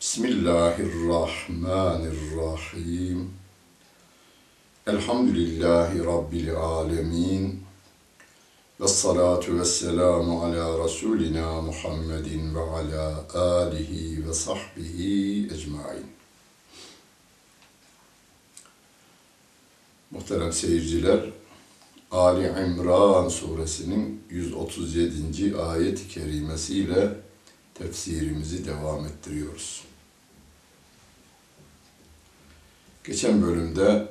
Bismillahirrahmanirrahim. Elhamdülillahi Rabbil alemin. Ve salatu ve selamu ala Resulina Muhammedin ve ala alihi ve sahbihi ecmain. Muhterem seyirciler, Ali İmran suresinin 137. ayet-i kerimesiyle tefsirimizi devam ettiriyoruz. Geçen bölümde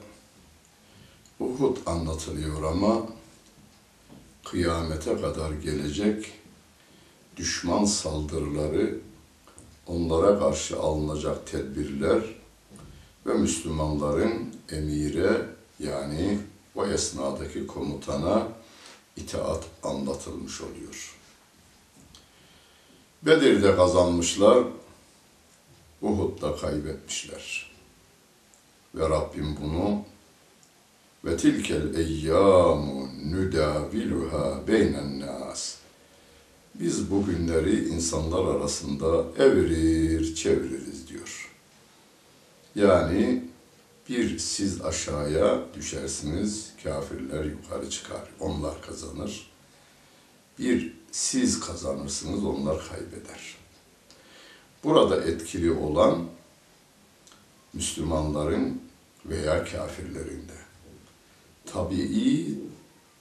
Uhud anlatılıyor ama kıyamete kadar gelecek düşman saldırıları, onlara karşı alınacak tedbirler ve Müslümanların emire yani o esnadaki komutana itaat anlatılmış oluyor. Bedir'de kazanmışlar, Uhud'da kaybetmişler. Ve Rabbim bunu ve tilkel eyyamu nüdaviluha beynen nas. Biz bu günleri insanlar arasında evirir çeviririz diyor. Yani bir siz aşağıya düşersiniz, kafirler yukarı çıkar. Onlar kazanır. Bir siz kazanırsınız, onlar kaybeder. Burada etkili olan Müslümanların veya kafirlerin de tabii,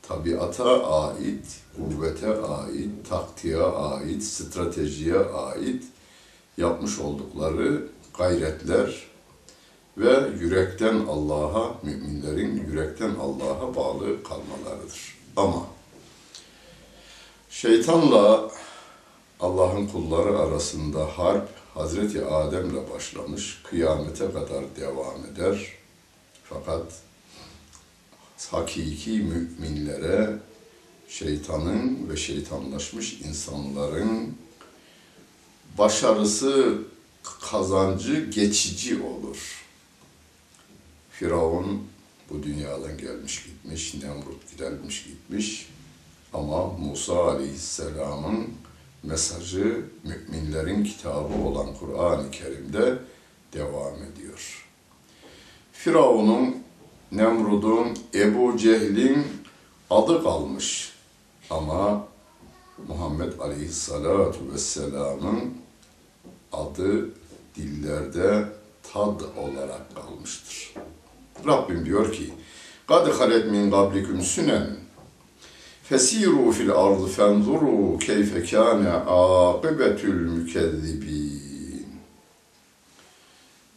tabiata ait, kuvvete ait, taktiğe ait, stratejiye ait yapmış oldukları gayretler ve yürekten Allah'a, müminlerin yürekten Allah'a bağlı kalmalarıdır. Ama şeytanla Allah'ın kulları arasında harp Hazreti Adem'le başlamış, kıyamete kadar devam eder. Fakat hakiki müminlere şeytanın ve şeytanlaşmış insanların başarısı, kazancı geçici olur. Firavun bu dünyadan gelmiş gitmiş, Nemrut gelmiş gitmiş. Ama Musa Aleyhisselam'ın mesajı müminlerin kitabı olan Kur'an-ı Kerim'de devam ediyor. Firavun'un Nemrud'un Ebu Cehil'in adı kalmış. Ama Muhammed Aleyhisselatu Vesselam'ın adı dillerde tad olarak kalmıştır. Rabbim diyor ki, قَدْ خَلَتْ مِنْ قَبْلِكُمْ سُنَنٌ فَسِيرُوا فِي الْأَرْضِ فَانْظُرُوا كَيْفَ كَانَ عَاقِبَةُ الْمُكَذِّبِينَ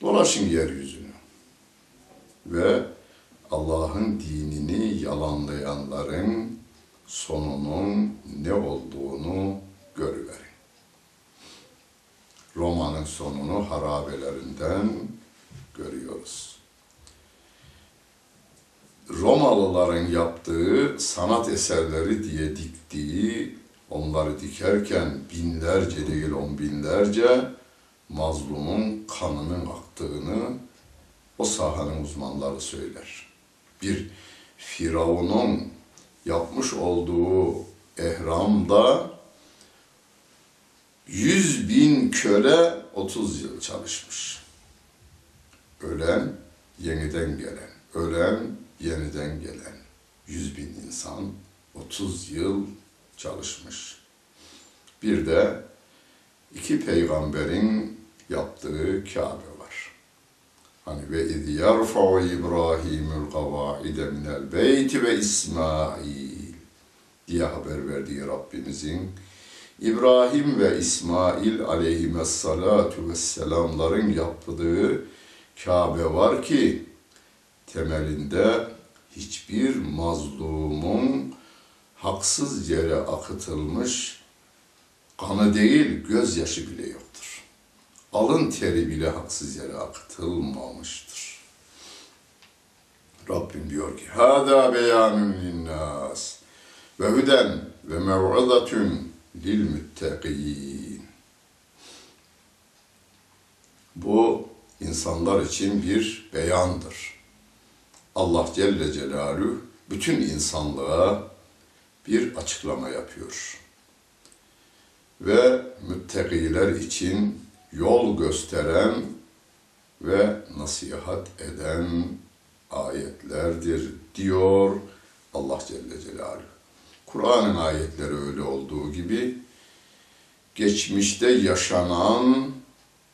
Dolaşın yeryüzünü ve Allah'ın dinini yalanlayanların sonunun ne olduğunu görüverin. Roma'nın sonunu harabelerinden görüyoruz. Romalıların yaptığı sanat eserleri diye diktiği, onları dikerken binlerce değil on binlerce mazlumun kanının aktığını o sahanın uzmanları söyler. Bir Firavun'un yapmış olduğu ehramda yüz bin köle 30 yıl çalışmış. Ölen, yeniden gelen, ölen, yeniden gelen yüz bin insan 30 yıl çalışmış. Bir de iki peygamberin yaptığı Kabe. Hani ve iz yerfa'u İbrahimul kavaide minel beyti ve İsmail diye haber verdiği Rabbimizin İbrahim ve İsmail aleyhissalatu vesselamların yaptığı Kabe var ki temelinde hiçbir mazlumun haksız yere akıtılmış kanı değil gözyaşı bile yoktur. Alın teri bile haksız yere akıtılmamıştır. Rabbim diyor ki Hâdâ beyanun linnâs ve hüden ve mev'izatun lil müttegîn. Bu insanlar için bir beyandır. Allah Celle Celaluhu bütün insanlığa bir açıklama yapıyor. Ve müttakiler için yol gösteren ve nasihat eden ayetlerdir diyor Allah Celle Celaluhu. Kur'an'ın ayetleri öyle olduğu gibi geçmişte yaşanan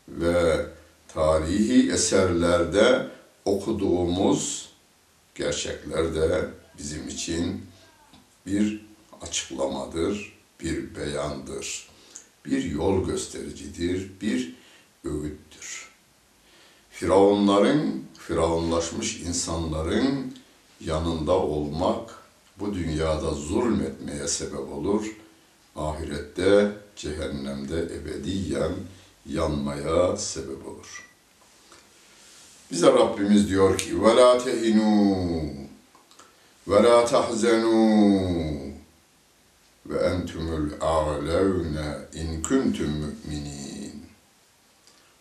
ve tarihi eserlerde okuduğumuz gerçekler de bizim için bir açıklamadır, bir beyandır, bir yol göstericidir, bir öğüttür. Firavunların, firavunlaşmış insanların yanında olmak bu dünyada zulmetmeye sebep olur. Ahirette, cehennemde ebediyen yanmaya sebep olur. Bize Rabbimiz diyor ki: "Ve la tehinu ve la tahzenu ve entumul a'levne in kuntum müminin.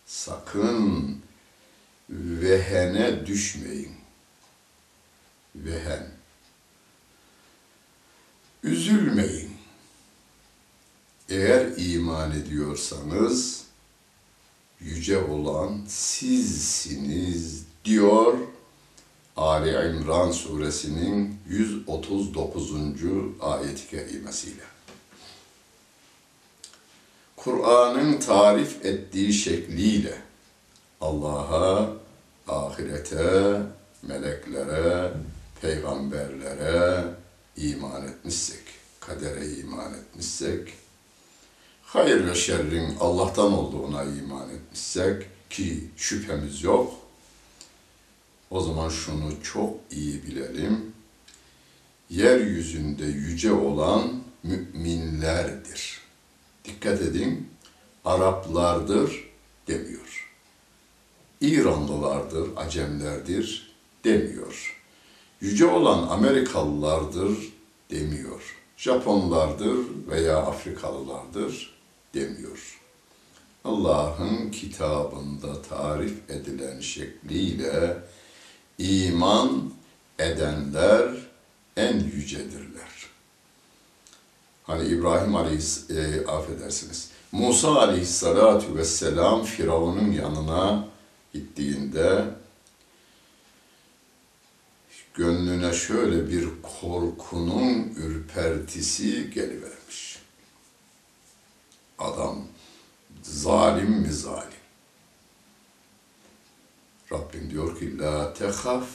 Sakın vehene düşmeyin. Vehen. Üzülmeyin. Eğer iman ediyorsanız yüce olan sizsiniz diyor Ali İmran suresinin 139. ayet-i kerimesiyle. Kur'an'ın tarif ettiği şekliyle Allah'a, ahirete, meleklere, peygamberlere iman etmişsek, kadere iman etmişsek, hayır ve şerrin Allah'tan olduğuna iman etmişsek ki şüphemiz yok, o zaman şunu çok iyi bilelim. Yeryüzünde yüce olan müminlerdir. Dikkat edin, Araplardır demiyor. İranlılardır, Acemlerdir demiyor. Yüce olan Amerikalılardır demiyor. Japonlardır veya Afrikalılardır demiyor. Allah'ın kitabında tarif edilen şekliyle iman edenler en yücedirler. Hani İbrahim Aleyhis, e, affedersiniz, Musa Aleyhissalatu vesselam Firavun'un yanına gittiğinde gönlüne şöyle bir korkunun ürpertisi gelivermiş. Adam zalim mi zalim? Rabbim diyor ki la tehaf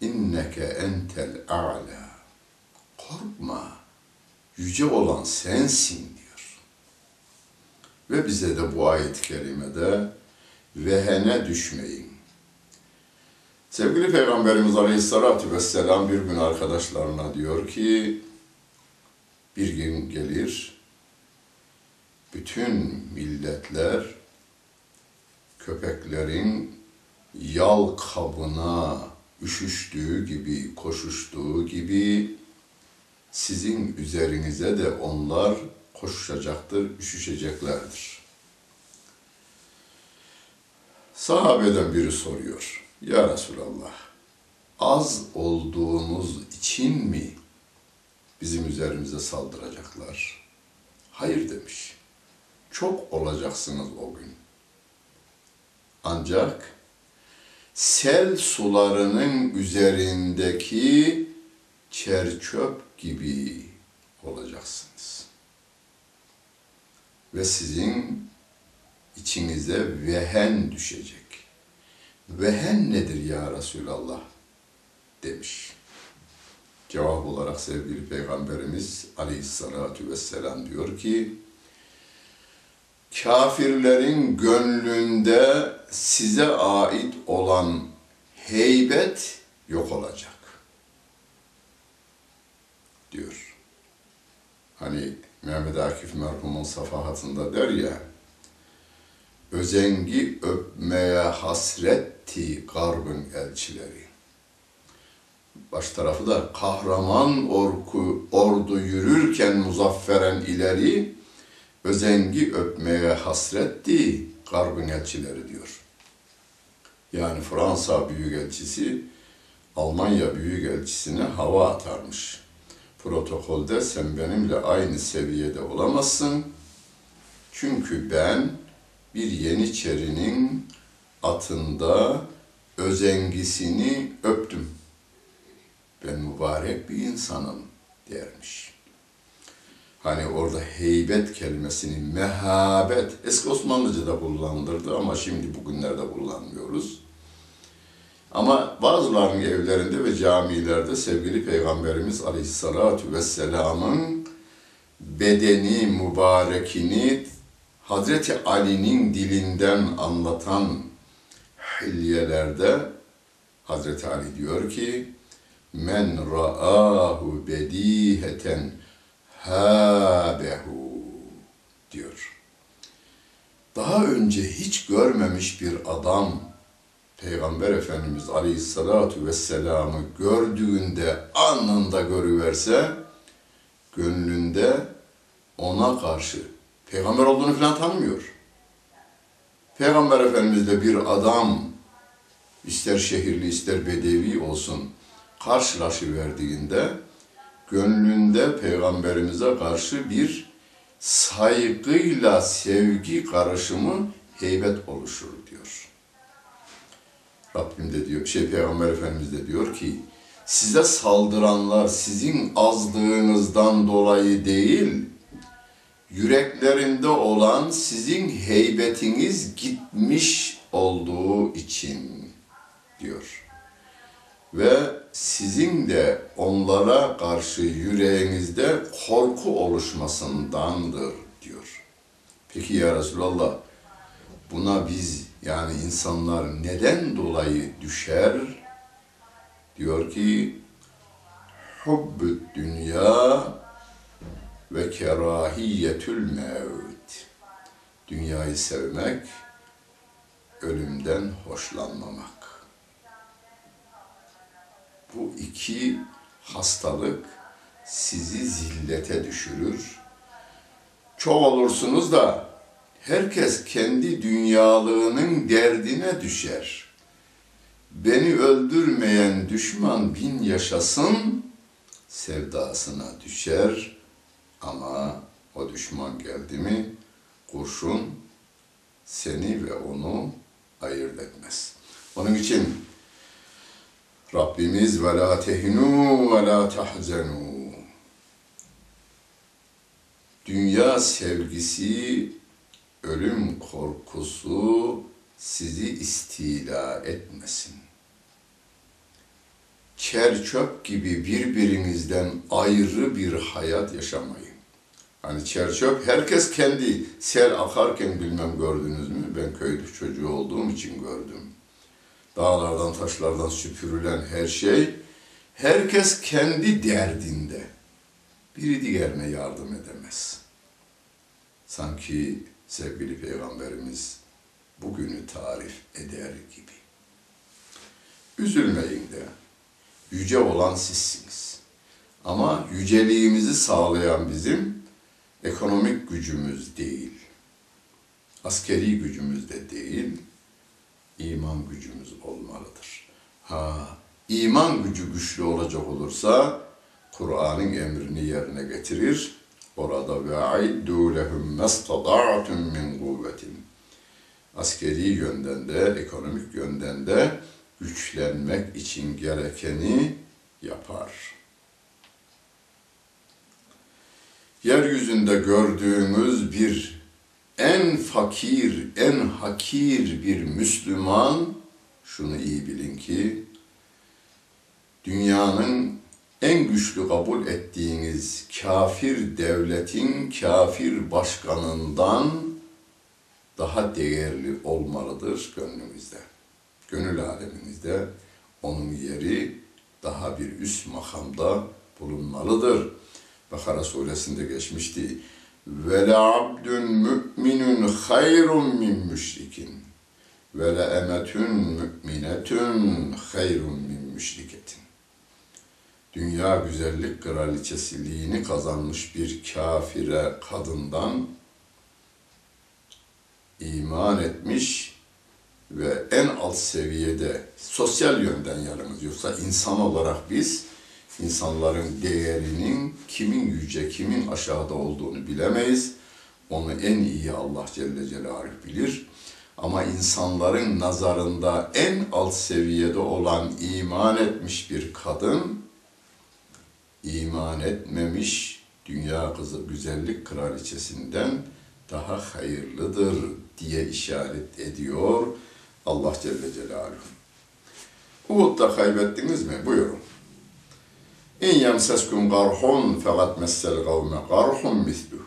inneke entel a'la. Korkma. Yüce olan sensin diyor. Ve bize de bu ayet-i kerimede vehene düşmeyin. Sevgili Peygamberimiz Aleyhisselatü Vesselam bir gün arkadaşlarına diyor ki, bir gün gelir, bütün milletler köpeklerin yal kabına üşüştüğü gibi, koşuştuğu gibi sizin üzerinize de onlar koşacaktır, üşüşeceklerdir. Sahabeden biri soruyor. Ya Resulallah, az olduğumuz için mi bizim üzerimize saldıracaklar? Hayır demiş. Çok olacaksınız o gün. Ancak sel sularının üzerindeki çerçöp gibi olacaksınız. Ve sizin içinize vehen düşecek. Vehen nedir ya Resulallah? demiş. Cevap olarak sevgili Peygamberimiz Aleyhisselatü Vesselam diyor ki, kafirlerin gönlünde size ait olan heybet yok olacak. Diyor. Hani Mehmet Akif merhumun safahatında der ya, özengi öpmeye hasretti garbın elçileri. Baş tarafı da kahraman orku, ordu yürürken muzafferen ileri, özengi öpmeye hasretti garbın elçileri diyor. Yani Fransa Büyükelçisi Almanya Büyükelçisine hava atarmış. Protokolde sen benimle aynı seviyede olamazsın. Çünkü ben bir Yeniçerinin atında özengisini öptüm. Ben mübarek bir insanım dermiş. Hani orada heybet kelimesini mehabet, eski Osmanlıca'da kullanılırdı ama şimdi bugünlerde kullanmıyoruz. Ama bazılarının evlerinde ve camilerde sevgili Peygamberimiz Aleyhisselatü Vesselam'ın bedeni mübarekini Hazreti Ali'nin dilinden anlatan hilyelerde Hazreti Ali diyor ki men ra'ahu bediheten habehu diyor. Daha önce hiç görmemiş bir adam Peygamber Efendimiz Aleyhisselatü Vesselam'ı gördüğünde anında görüverse gönlünde ona karşı peygamber olduğunu falan tanımıyor. Peygamber Efendimizle bir adam ister şehirli ister bedevi olsun karşılaşıverdiğinde gönlünde peygamberimize karşı bir saygıyla sevgi karışımı heybet oluşur diyor. Rabbim de diyor, şey Peygamber Efendimiz de diyor ki size saldıranlar sizin azlığınızdan dolayı değil, yüreklerinde olan sizin heybetiniz gitmiş olduğu için diyor. Ve sizin de onlara karşı yüreğinizde korku oluşmasındandır diyor. Peki ya Resulallah buna biz yani insanlar neden dolayı düşer? Diyor ki hubbü dünya ve kerahiyetül mevt. Dünyayı sevmek, ölümden hoşlanmamak. Bu iki hastalık sizi zillete düşürür. Çok olursunuz da herkes kendi dünyalığının derdine düşer. Beni öldürmeyen düşman bin yaşasın, sevdasına düşer ama o düşman geldi mi kurşun seni ve onu ayırt etmez. Onun için Rabbimiz ve la tehinu ve la tahzenu. Dünya sevgisi, ölüm korkusu sizi istila etmesin. Çerçöp gibi birbirinizden ayrı bir hayat yaşamayın. Hani çerçöp herkes kendi sel akarken bilmem gördünüz mü? Ben köylü çocuğu olduğum için gördüm. Dağlardan taşlardan süpürülen her şey herkes kendi derdinde. Biri diğerine yardım edemez. Sanki sevgili peygamberimiz bugünü tarif eder gibi. Üzülmeyin de yüce olan sizsiniz. Ama yüceliğimizi sağlayan bizim ekonomik gücümüz değil, askeri gücümüz de değil, iman gücümüz olmalıdır. Ha, iman gücü güçlü olacak olursa Kur'an'ın emrini yerine getirir. Orada ve aiddu lehum mastada'tum min kuvvetin. Askeri yönden de, ekonomik yönden de güçlenmek için gerekeni yapar. Yeryüzünde gördüğümüz bir en fakir, en hakir bir Müslüman, şunu iyi bilin ki, dünyanın en güçlü kabul ettiğiniz kafir devletin kafir başkanından daha değerli olmalıdır gönlümüzde. Gönül aleminizde onun yeri daha bir üst makamda bulunmalıdır. Bakara suresinde geçmişti. Ve la abdun müminun hayrun min müşrikin ve la emetun müminetun hayrun min müşriketin. Dünya güzellik kraliçesiliğini kazanmış bir kafire kadından iman etmiş ve en alt seviyede sosyal yönden yalnız yoksa insan olarak biz insanların değerinin kimin yüce, kimin aşağıda olduğunu bilemeyiz. Onu en iyi Allah Celle Celaluhu bilir. Ama insanların nazarında en alt seviyede olan iman etmiş bir kadın, iman etmemiş dünya kızı güzellik kraliçesinden daha hayırlıdır diye işaret ediyor Allah Celle Celaluhu. Uhud'da kaybettiniz mi? Buyurun. İn yemseskum garhun fekat messel kavme garhun misluh.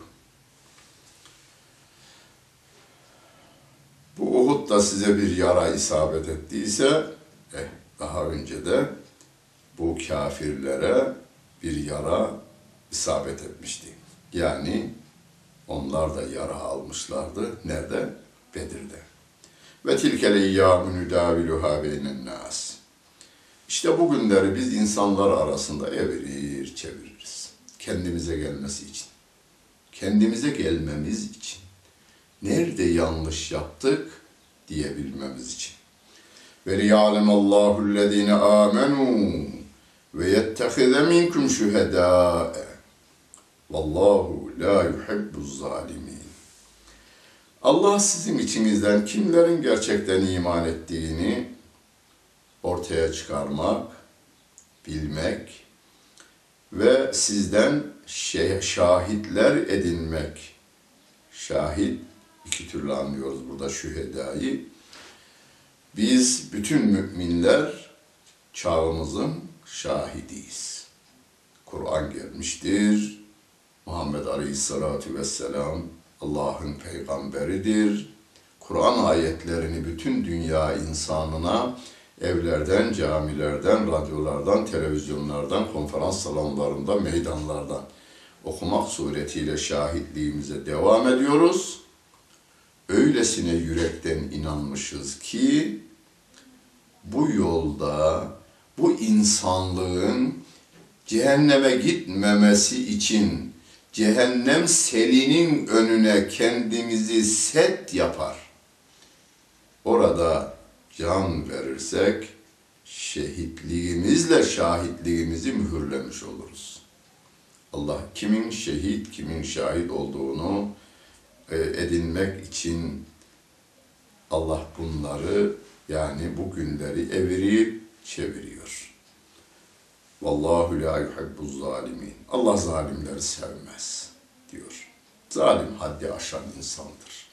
Bu Uhud'da size bir yara isabet ettiyse, eh, daha önce de bu kafirlere bir yara isabet etmişti. Yani onlar da yara almışlardı. Nerede? Bedir'de. Ve tilkel eyyâmü nüdâviluhâ beynen nâs. İşte bu günleri biz insanlar arasında evirir çeviririz. Kendimize gelmesi için. Kendimize gelmemiz için. Nerede yanlış yaptık diyebilmemiz için. Ve liya'lemallahu allazine amenu ve yettehize minkum şühedâe. Vallahu la yuhibbuz zalimin. Allah sizin içinizden kimlerin gerçekten iman ettiğini ortaya çıkarmak, bilmek ve sizden şahitler edinmek. Şahit iki türlü anlıyoruz burada şühedayı. Biz bütün müminler çağımızın şahidiyiz. Kur'an gelmiştir. Muhammed Aleyhisselatü Vesselam Allah'ın peygamberidir. Kur'an ayetlerini bütün dünya insanına evlerden, camilerden, radyolardan, televizyonlardan, konferans salonlarında, meydanlardan okumak suretiyle şahitliğimize devam ediyoruz. Öylesine yürekten inanmışız ki bu yolda bu insanlığın cehenneme gitmemesi için cehennem selinin önüne kendimizi set yapar. Orada can verirsek şehitliğimizle şahitliğimizi mühürlemiş oluruz. Allah kimin şehit, kimin şahit olduğunu e, edinmek için Allah bunları yani bu günleri evirip çeviriyor. Vallahu la yuhibbuz zalimin. Allah zalimleri sevmez diyor. Zalim haddi aşan insandır.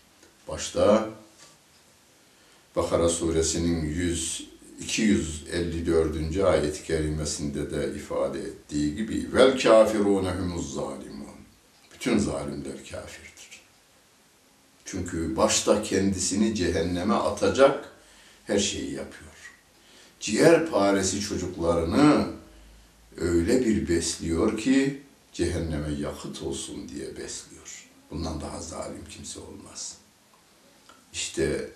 Başta Bakara suresinin 100 254. ayet-i kerimesinde de ifade ettiği gibi vel kafirune humuz zalimun. Bütün zalimler kafirdir. Çünkü başta kendisini cehenneme atacak her şeyi yapıyor. Ciğer paresi çocuklarını öyle bir besliyor ki cehenneme yakıt olsun diye besliyor. Bundan daha zalim kimse olmaz. İşte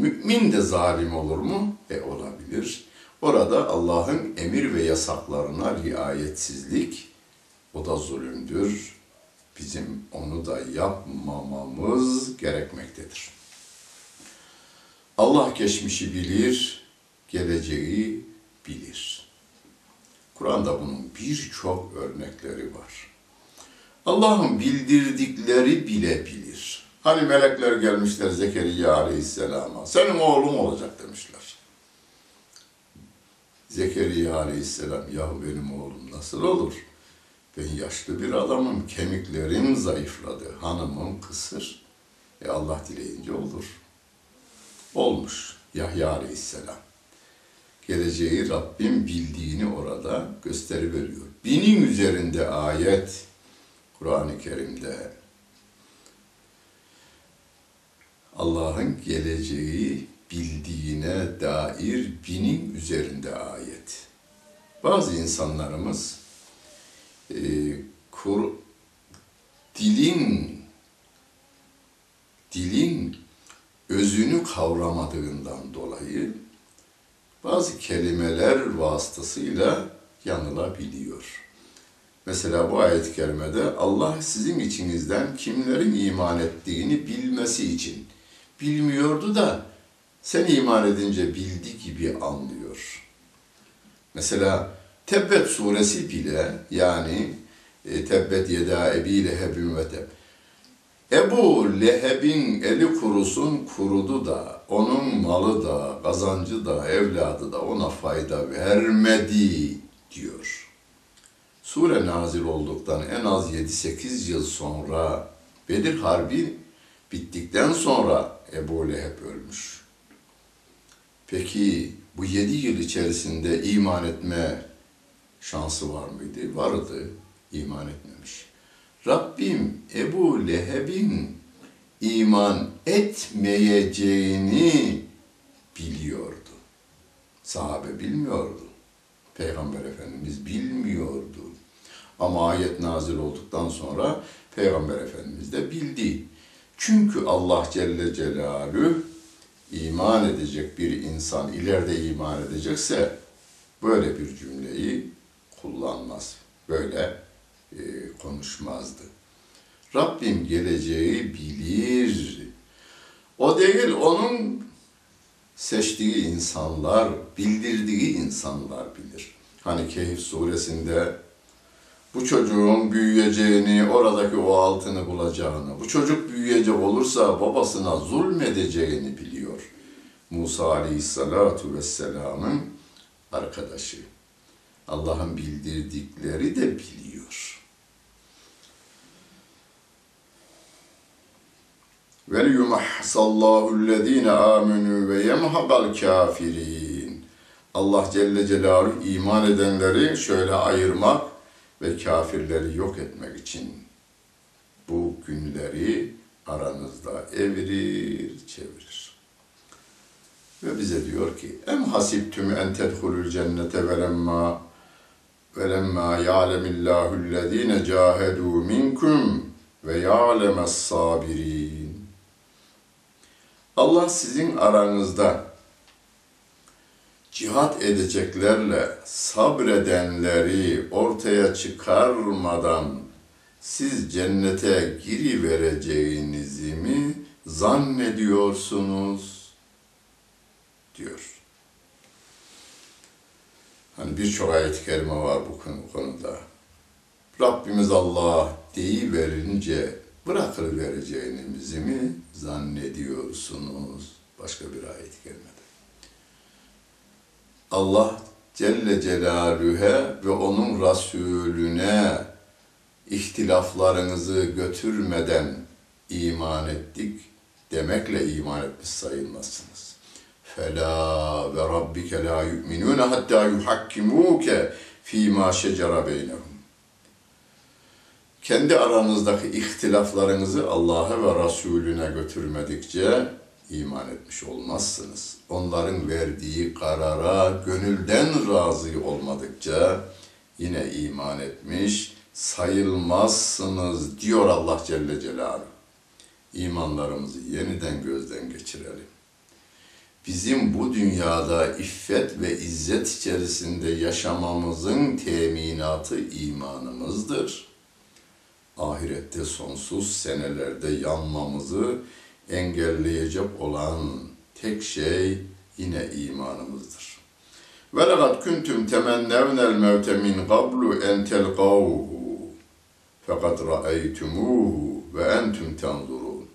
mümin de zalim olur mu? E olabilir. Orada Allah'ın emir ve yasaklarına riayetsizlik o da zulümdür. Bizim onu da yapmamamız gerekmektedir. Allah geçmişi bilir, geleceği bilir. Kur'an'da bunun birçok örnekleri var. Allah'ın bildirdikleri bile bilir. Hani melekler gelmişler Zekeriya Aleyhisselam'a. Senin oğlum olacak demişler. Zekeriya Aleyhisselam, yahu benim oğlum nasıl olur? Ben yaşlı bir adamım, kemiklerim zayıfladı, hanımım kısır. E Allah dileyince olur. Olmuş Yahya Aleyhisselam. Geleceği Rabbim bildiğini orada gösteri veriyor. Binin üzerinde ayet Kur'an-ı Kerim'de Allah'ın geleceği bildiğine dair binin üzerinde ayet. Bazı insanlarımız e, kur, dilin dilin özünü kavramadığından dolayı bazı kelimeler vasıtasıyla yanılabiliyor. Mesela bu ayet-i kerimede Allah sizin içinizden kimlerin iman ettiğini bilmesi için bilmiyordu da sen iman edince bildi gibi anlıyor. Mesela Tebbet suresi bile yani e, Tebbet yeda ebi lehebin ve teb. Ebu Leheb'in eli kurusun kurudu da, onun malı da, kazancı da, evladı da ona fayda vermedi diyor. Sure nazil olduktan en az 7-8 yıl sonra Bedir Harbi bittikten sonra Ebu Leheb ölmüş. Peki bu 7 yıl içerisinde iman etme şansı var mıydı? Vardı. İman etmemiş. Rabbim Ebu Leheb'in iman etmeyeceğini biliyordu. Sahabe bilmiyordu. Peygamber Efendimiz bilmiyordu. Ama ayet nazil olduktan sonra Peygamber Efendimiz de bildi. Çünkü Allah Celle Celaluhu iman edecek bir insan ileride iman edecekse böyle bir cümleyi kullanmaz. Böyle e, konuşmazdı. Rabbim geleceği bilir. O değil onun seçtiği insanlar, bildirdiği insanlar bilir. Hani Kehf suresinde bu çocuğun büyüyeceğini, oradaki o altını bulacağını, bu çocuk büyüyecek olursa babasına zulmedeceğini biliyor. Musa aleyhissalatu vesselamın arkadaşı. Allah'ın bildirdikleri de biliyor. Yumahsallahu ellezine amenu ve yemhaqal kafirin. Allah Celle Celaluhu iman edenleri şöyle ayırmak ve kafirleri yok etmek için bu günleri aranızda evirir, çevirir. Ve bize diyor ki em hasibtum en tedhulul cennete velemma velemma ya'lemillahu ellezine cahedu minkum ve ya'lemes sabirin. Allah sizin aranızda cihat edeceklerle sabredenleri ortaya çıkarmadan siz cennete giri vereceğinizi mi zannediyorsunuz? diyor. Hani birçok ayet-i kerime var bu konuda. Rabbimiz Allah verince bırakır vereceğinizi mi zannediyorsunuz? Başka bir ayet-i kerimede. Allah Celle Celaluhu'ya ve onun Resulüne ihtilaflarınızı götürmeden iman ettik demekle iman etmiş sayılmazsınız. Fela ve rabbike la yu'minun hatta yuhakkimuke fîmâ şecere beynehum. Kendi aranızdaki ihtilaflarınızı Allah'a ve Resulüne götürmedikçe iman etmiş olmazsınız. Onların verdiği karara gönülden razı olmadıkça yine iman etmiş sayılmazsınız diyor Allah Celle Celaluhu. İmanlarımızı yeniden gözden geçirelim. Bizim bu dünyada iffet ve izzet içerisinde yaşamamızın teminatı imanımızdır. Ahirette sonsuz senelerde yanmamızı engelleyecek olan tek şey yine imanımızdır. Ve lekad kuntum temennevnel mevte min qablu en telqavhu fakat ra'eytumuhu ve entum tanzurun.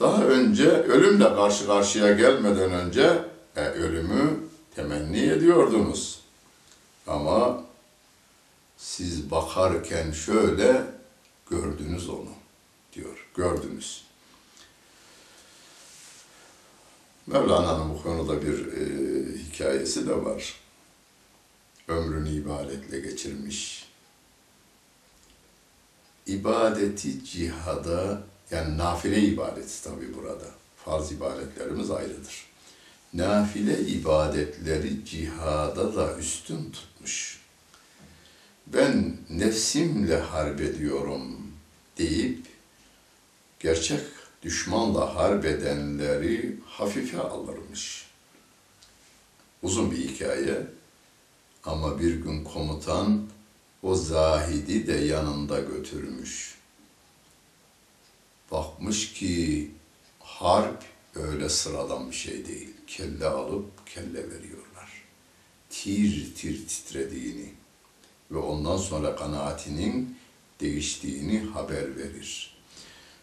Daha önce ölümle karşı karşıya gelmeden önce e, ölümü temenni ediyordunuz. Ama siz bakarken şöyle gördünüz onu diyor. Gördünüz. Mevlana'nın bu konuda bir e, hikayesi de var. Ömrünü ibadetle geçirmiş. İbadeti cihada, yani nafile ibadeti tabi burada. Farz ibadetlerimiz ayrıdır. Nafile ibadetleri cihada da üstün tutmuş. Ben nefsimle harp ediyorum deyip gerçek düşmanla harp edenleri hafife alırmış. Uzun bir hikaye ama bir gün komutan o zahidi de yanında götürmüş. Bakmış ki harp öyle sıradan bir şey değil. Kelle alıp kelle veriyorlar. Tir tir titrediğini ve ondan sonra kanaatinin değiştiğini haber verir.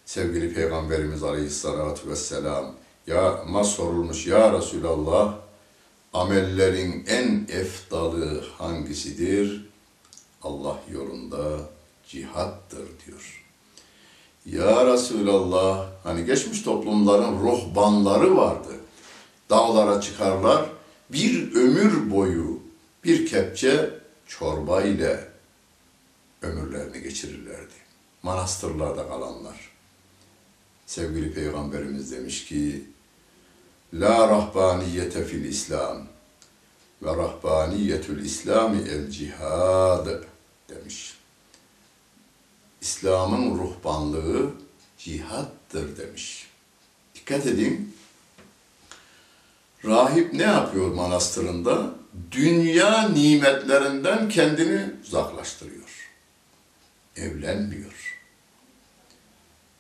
Sevgili Peygamberimiz Aleyhisselatü Vesselam ya ma sorulmuş ya Resulallah amellerin en efdalı hangisidir? Allah yolunda cihattır diyor. Ya Resulallah hani geçmiş toplumların ruhbanları vardı. Dağlara çıkarlar bir ömür boyu bir kepçe çorba ile ömürlerini geçirirlerdi. Manastırlarda kalanlar. Sevgili Peygamberimiz demiş ki, La rahbaniyete fil İslam ve rahbaniyetül İslami el cihad demiş. İslam'ın ruhbanlığı cihattır demiş. Dikkat edin. Rahip ne yapıyor manastırında? Dünya nimetlerinden kendini uzaklaştırıyor. Evlenmiyor.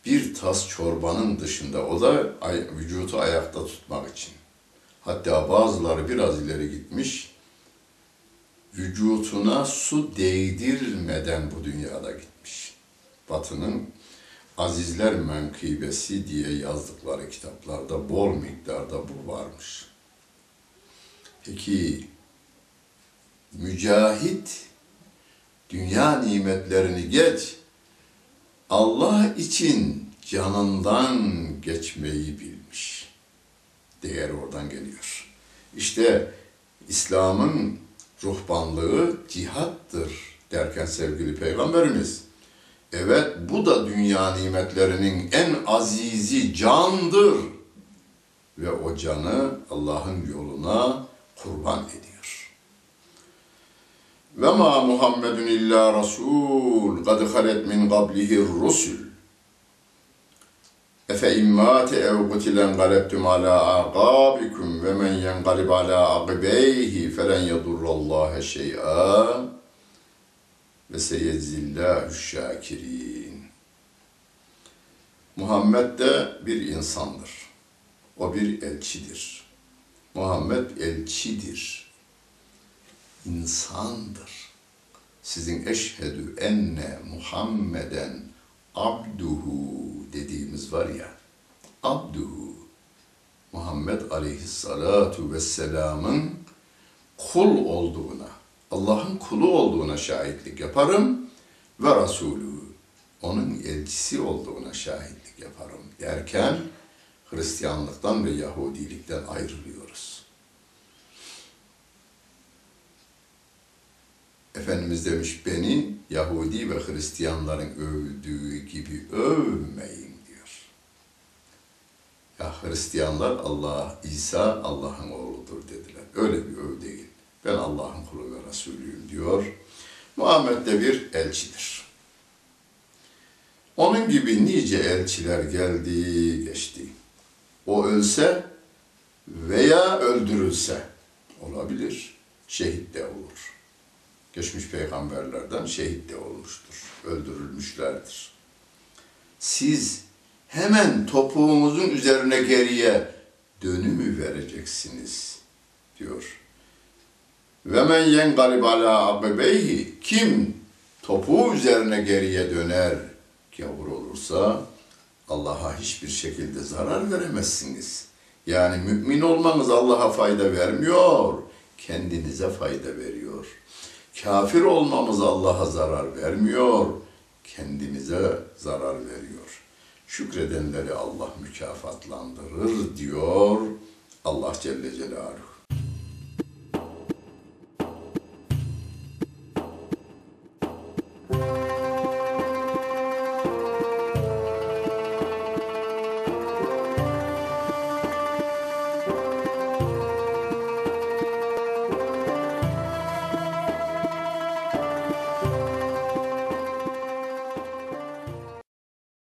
Bir tas çorbanın dışında o da vücutu ayakta tutmak için. Hatta bazıları biraz ileri gitmiş. Vücutuna su değdirmeden bu dünyada gitmiş. Batı'nın Azizler Menkıbesi diye yazdıkları kitaplarda bol miktarda bu varmış. Peki mücahit dünya nimetlerini geç Allah için canından geçmeyi bilmiş. Değer oradan geliyor. İşte İslam'ın ruhbanlığı cihattır derken sevgili peygamberimiz Evet bu da dünya nimetlerinin en azizi candır. Ve o canı Allah'ın yoluna kurban ediyor. Ve ma Muhammedun illa Rasul kad halet min qablihi rusul. Efe immâte ev kutilen galebtum ala aqabikum ve men yengalib ala aqibeyhi felen yedurrallaha şey'a ve seyedzillâhü şakirin. Muhammed de bir insandır. O bir elçidir. Muhammed elçidir. İnsandır. Sizin eşhedü enne Muhammeden abduhu dediğimiz var ya, abduhu, Muhammed aleyhissalatu vesselamın kul olduğuna, Allah'ın kulu olduğuna şahitlik yaparım ve Resulü onun elçisi olduğuna şahitlik yaparım derken Hristiyanlıktan ve Yahudilikten ayrılıyoruz. Efendimiz demiş beni Yahudi ve Hristiyanların övdüğü gibi övmeyin diyor. Ya Hristiyanlar Allah, İsa Allah'ın oğludur dediler. Öyle bir öv değil. Ben Allah'ın kulu ve Resulüyüm diyor. Muhammed de bir elçidir. Onun gibi nice elçiler geldi geçti. O ölse veya öldürülse olabilir. Şehit de olur. Geçmiş peygamberlerden şehit de olmuştur. Öldürülmüşlerdir. Siz hemen topuğunuzun üzerine geriye dönümü vereceksiniz diyor. Ve men yengalib ala akibeyhi kim topuğu üzerine geriye döner gavur olursa Allah'a hiçbir şekilde zarar veremezsiniz. Yani mümin olmanız Allah'a fayda vermiyor, kendinize fayda veriyor. Kafir olmamız Allah'a zarar vermiyor, kendimize zarar veriyor. Şükredenleri Allah mükafatlandırır diyor Allah Celle Celaluhu.